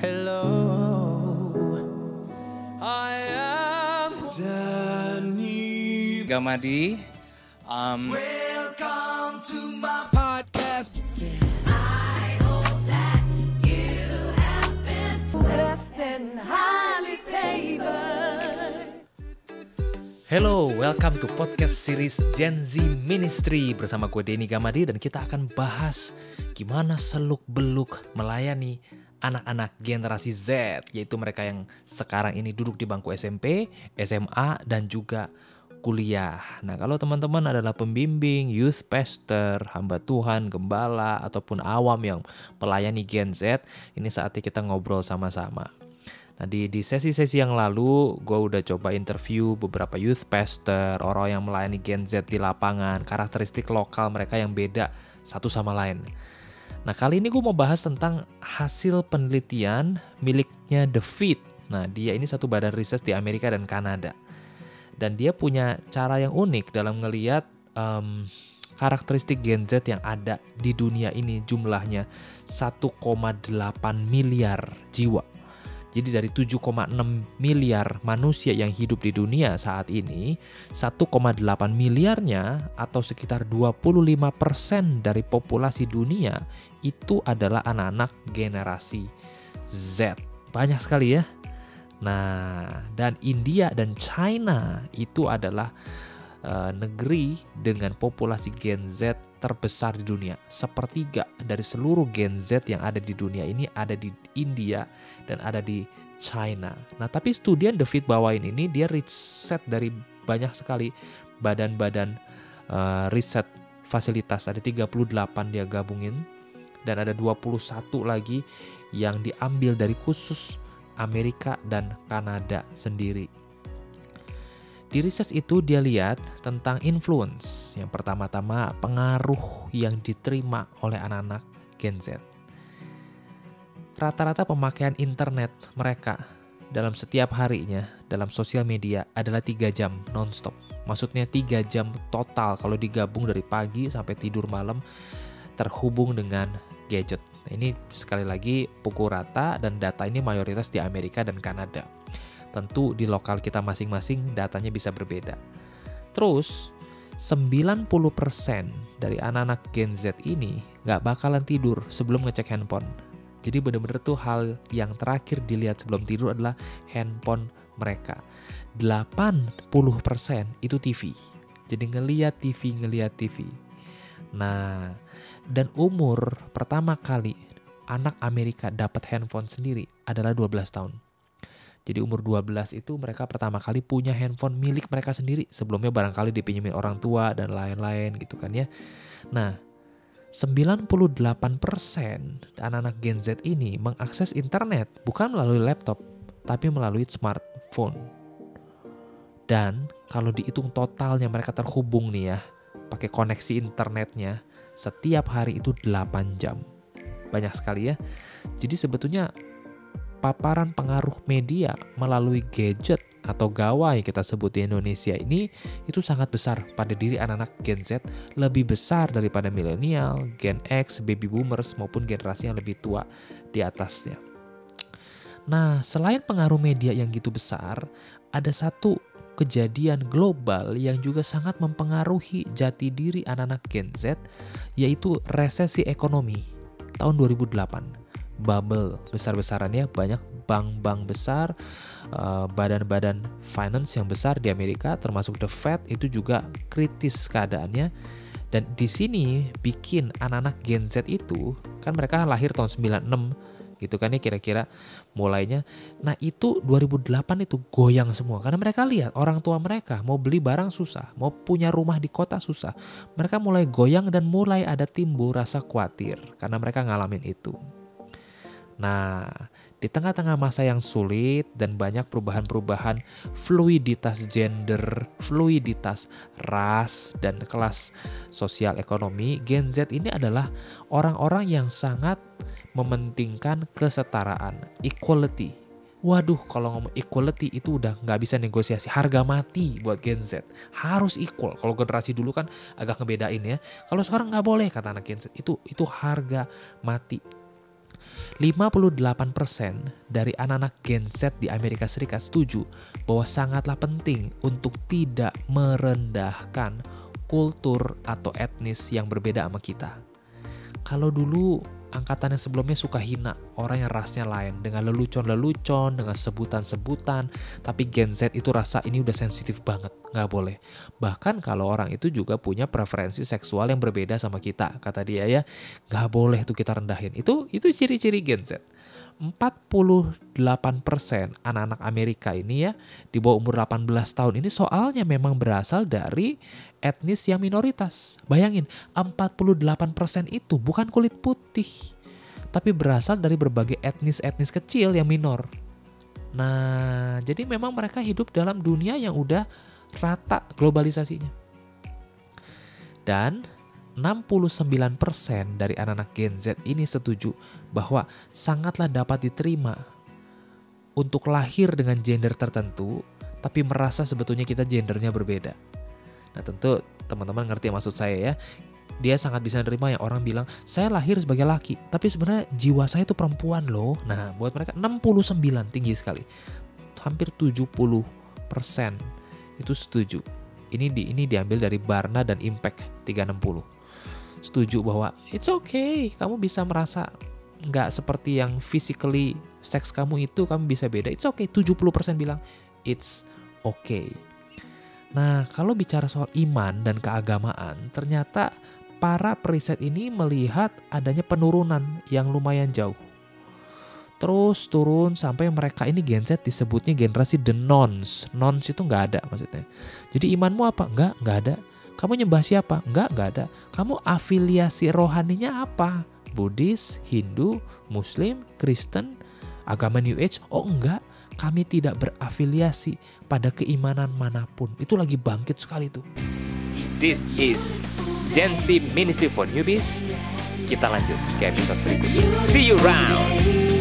Hello, I am Danny. Gamadi. Um, Welcome to my podcast. blessed and highly favored. Hello, welcome to podcast series Gen Z Ministry bersama gue Denny Gamadi dan kita akan bahas gimana seluk-beluk melayani anak-anak generasi Z, yaitu mereka yang sekarang ini duduk di bangku SMP, SMA, dan juga kuliah. Nah, kalau teman-teman adalah pembimbing, youth pastor, hamba Tuhan, gembala, ataupun awam yang melayani Gen Z, ini saatnya kita ngobrol sama-sama. Nah di, di sesi-sesi yang lalu gue udah coba interview beberapa youth pastor, orang yang melayani Gen Z di lapangan, karakteristik lokal mereka yang beda satu sama lain. Nah kali ini gue mau bahas tentang hasil penelitian miliknya The Fit. Nah dia ini satu badan riset di Amerika dan Kanada. Dan dia punya cara yang unik dalam ngeliat em, karakteristik Gen Z yang ada di dunia ini jumlahnya 1,8 miliar jiwa. Jadi dari 7,6 miliar manusia yang hidup di dunia saat ini, 1,8 miliarnya atau sekitar 25% dari populasi dunia itu adalah anak-anak generasi Z. Banyak sekali ya. Nah, dan India dan China itu adalah eh, negeri dengan populasi Gen Z terbesar di dunia. Sepertiga dari seluruh Gen Z yang ada di dunia ini ada di India dan ada di China. Nah, tapi studi yang David bawain ini dia riset dari banyak sekali badan-badan eh, riset fasilitas. Ada 38 dia gabungin dan ada 21 lagi yang diambil dari khusus Amerika dan Kanada sendiri. Di riset itu dia lihat tentang influence. Yang pertama-tama pengaruh yang diterima oleh anak-anak Gen Z. Rata-rata pemakaian internet mereka dalam setiap harinya dalam sosial media adalah 3 jam nonstop. Maksudnya 3 jam total kalau digabung dari pagi sampai tidur malam terhubung dengan gadget. Nah, Ini sekali lagi pukul rata dan data ini mayoritas di Amerika dan Kanada. Tentu di lokal kita masing-masing datanya bisa berbeda. Terus 90% dari anak-anak Gen Z ini nggak bakalan tidur sebelum ngecek handphone. Jadi bener-bener tuh hal yang terakhir dilihat sebelum tidur adalah handphone mereka. 80% itu TV. Jadi ngeliat TV, ngeliat TV. Nah, dan umur pertama kali anak Amerika dapat handphone sendiri adalah 12 tahun. Jadi umur 12 itu mereka pertama kali punya handphone milik mereka sendiri. Sebelumnya barangkali dipinjemin orang tua dan lain-lain gitu kan ya. Nah, 98% anak-anak Gen Z ini mengakses internet bukan melalui laptop, tapi melalui smartphone. Dan kalau dihitung totalnya mereka terhubung nih ya, pakai koneksi internetnya, setiap hari itu 8 jam. Banyak sekali ya. Jadi sebetulnya paparan pengaruh media melalui gadget atau gawai kita sebut di Indonesia ini itu sangat besar pada diri anak-anak Gen Z lebih besar daripada milenial, Gen X, baby boomers maupun generasi yang lebih tua di atasnya. Nah, selain pengaruh media yang gitu besar, ada satu kejadian global yang juga sangat mempengaruhi jati diri anak-anak Gen Z yaitu resesi ekonomi tahun 2008 bubble besar-besarannya banyak bank-bank besar, eh, badan-badan finance yang besar di Amerika termasuk The Fed itu juga kritis keadaannya dan di sini bikin anak-anak Gen Z itu kan mereka lahir tahun 96 gitu kan ya kira-kira mulainya. Nah itu 2008 itu goyang semua karena mereka lihat orang tua mereka mau beli barang susah, mau punya rumah di kota susah. Mereka mulai goyang dan mulai ada timbul rasa khawatir karena mereka ngalamin itu. Nah, di tengah-tengah masa yang sulit dan banyak perubahan-perubahan fluiditas gender, fluiditas ras, dan kelas sosial ekonomi, Gen Z ini adalah orang-orang yang sangat mementingkan kesetaraan, equality. Waduh, kalau ngomong equality itu udah nggak bisa negosiasi harga mati buat Gen Z. Harus equal. Kalau generasi dulu kan agak ngebedain ya. Kalau sekarang nggak boleh kata anak Gen Z. Itu itu harga mati. 58% dari anak-anak Gen Z di Amerika Serikat setuju bahwa sangatlah penting untuk tidak merendahkan kultur atau etnis yang berbeda sama kita. Kalau dulu angkatan yang sebelumnya suka hina orang yang rasnya lain dengan lelucon-lelucon, dengan sebutan-sebutan. Tapi Gen Z itu rasa ini udah sensitif banget, nggak boleh. Bahkan kalau orang itu juga punya preferensi seksual yang berbeda sama kita, kata dia ya, nggak boleh tuh kita rendahin. Itu itu ciri-ciri Gen Z. 48% anak-anak Amerika ini ya di bawah umur 18 tahun ini soalnya memang berasal dari etnis yang minoritas. Bayangin, 48% itu bukan kulit putih, tapi berasal dari berbagai etnis-etnis kecil yang minor. Nah, jadi memang mereka hidup dalam dunia yang udah rata globalisasinya. Dan 69% dari anak-anak Gen Z ini setuju bahwa sangatlah dapat diterima untuk lahir dengan gender tertentu, tapi merasa sebetulnya kita gendernya berbeda. Nah tentu teman-teman ngerti maksud saya ya. Dia sangat bisa menerima yang orang bilang, saya lahir sebagai laki, tapi sebenarnya jiwa saya itu perempuan loh. Nah buat mereka 69 tinggi sekali. Hampir 70% itu setuju. Ini di ini diambil dari Barna dan Impact 360 setuju bahwa it's okay, kamu bisa merasa nggak seperti yang physically seks kamu itu kamu bisa beda. It's okay, 70% bilang it's okay. Nah, kalau bicara soal iman dan keagamaan, ternyata para periset ini melihat adanya penurunan yang lumayan jauh. Terus turun sampai mereka ini Gen Z disebutnya generasi the nons. Nons itu nggak ada maksudnya. Jadi imanmu apa? Nggak, nggak ada. Kamu nyembah siapa? Enggak, enggak ada. Kamu afiliasi rohaninya apa? Buddhis, Hindu, Muslim, Kristen, agama New Age? Oh enggak, kami tidak berafiliasi pada keimanan mana pun. Itu lagi bangkit sekali tuh. This is Gen Z Ministry for Newbies. Kita lanjut ke episode berikutnya. See you round.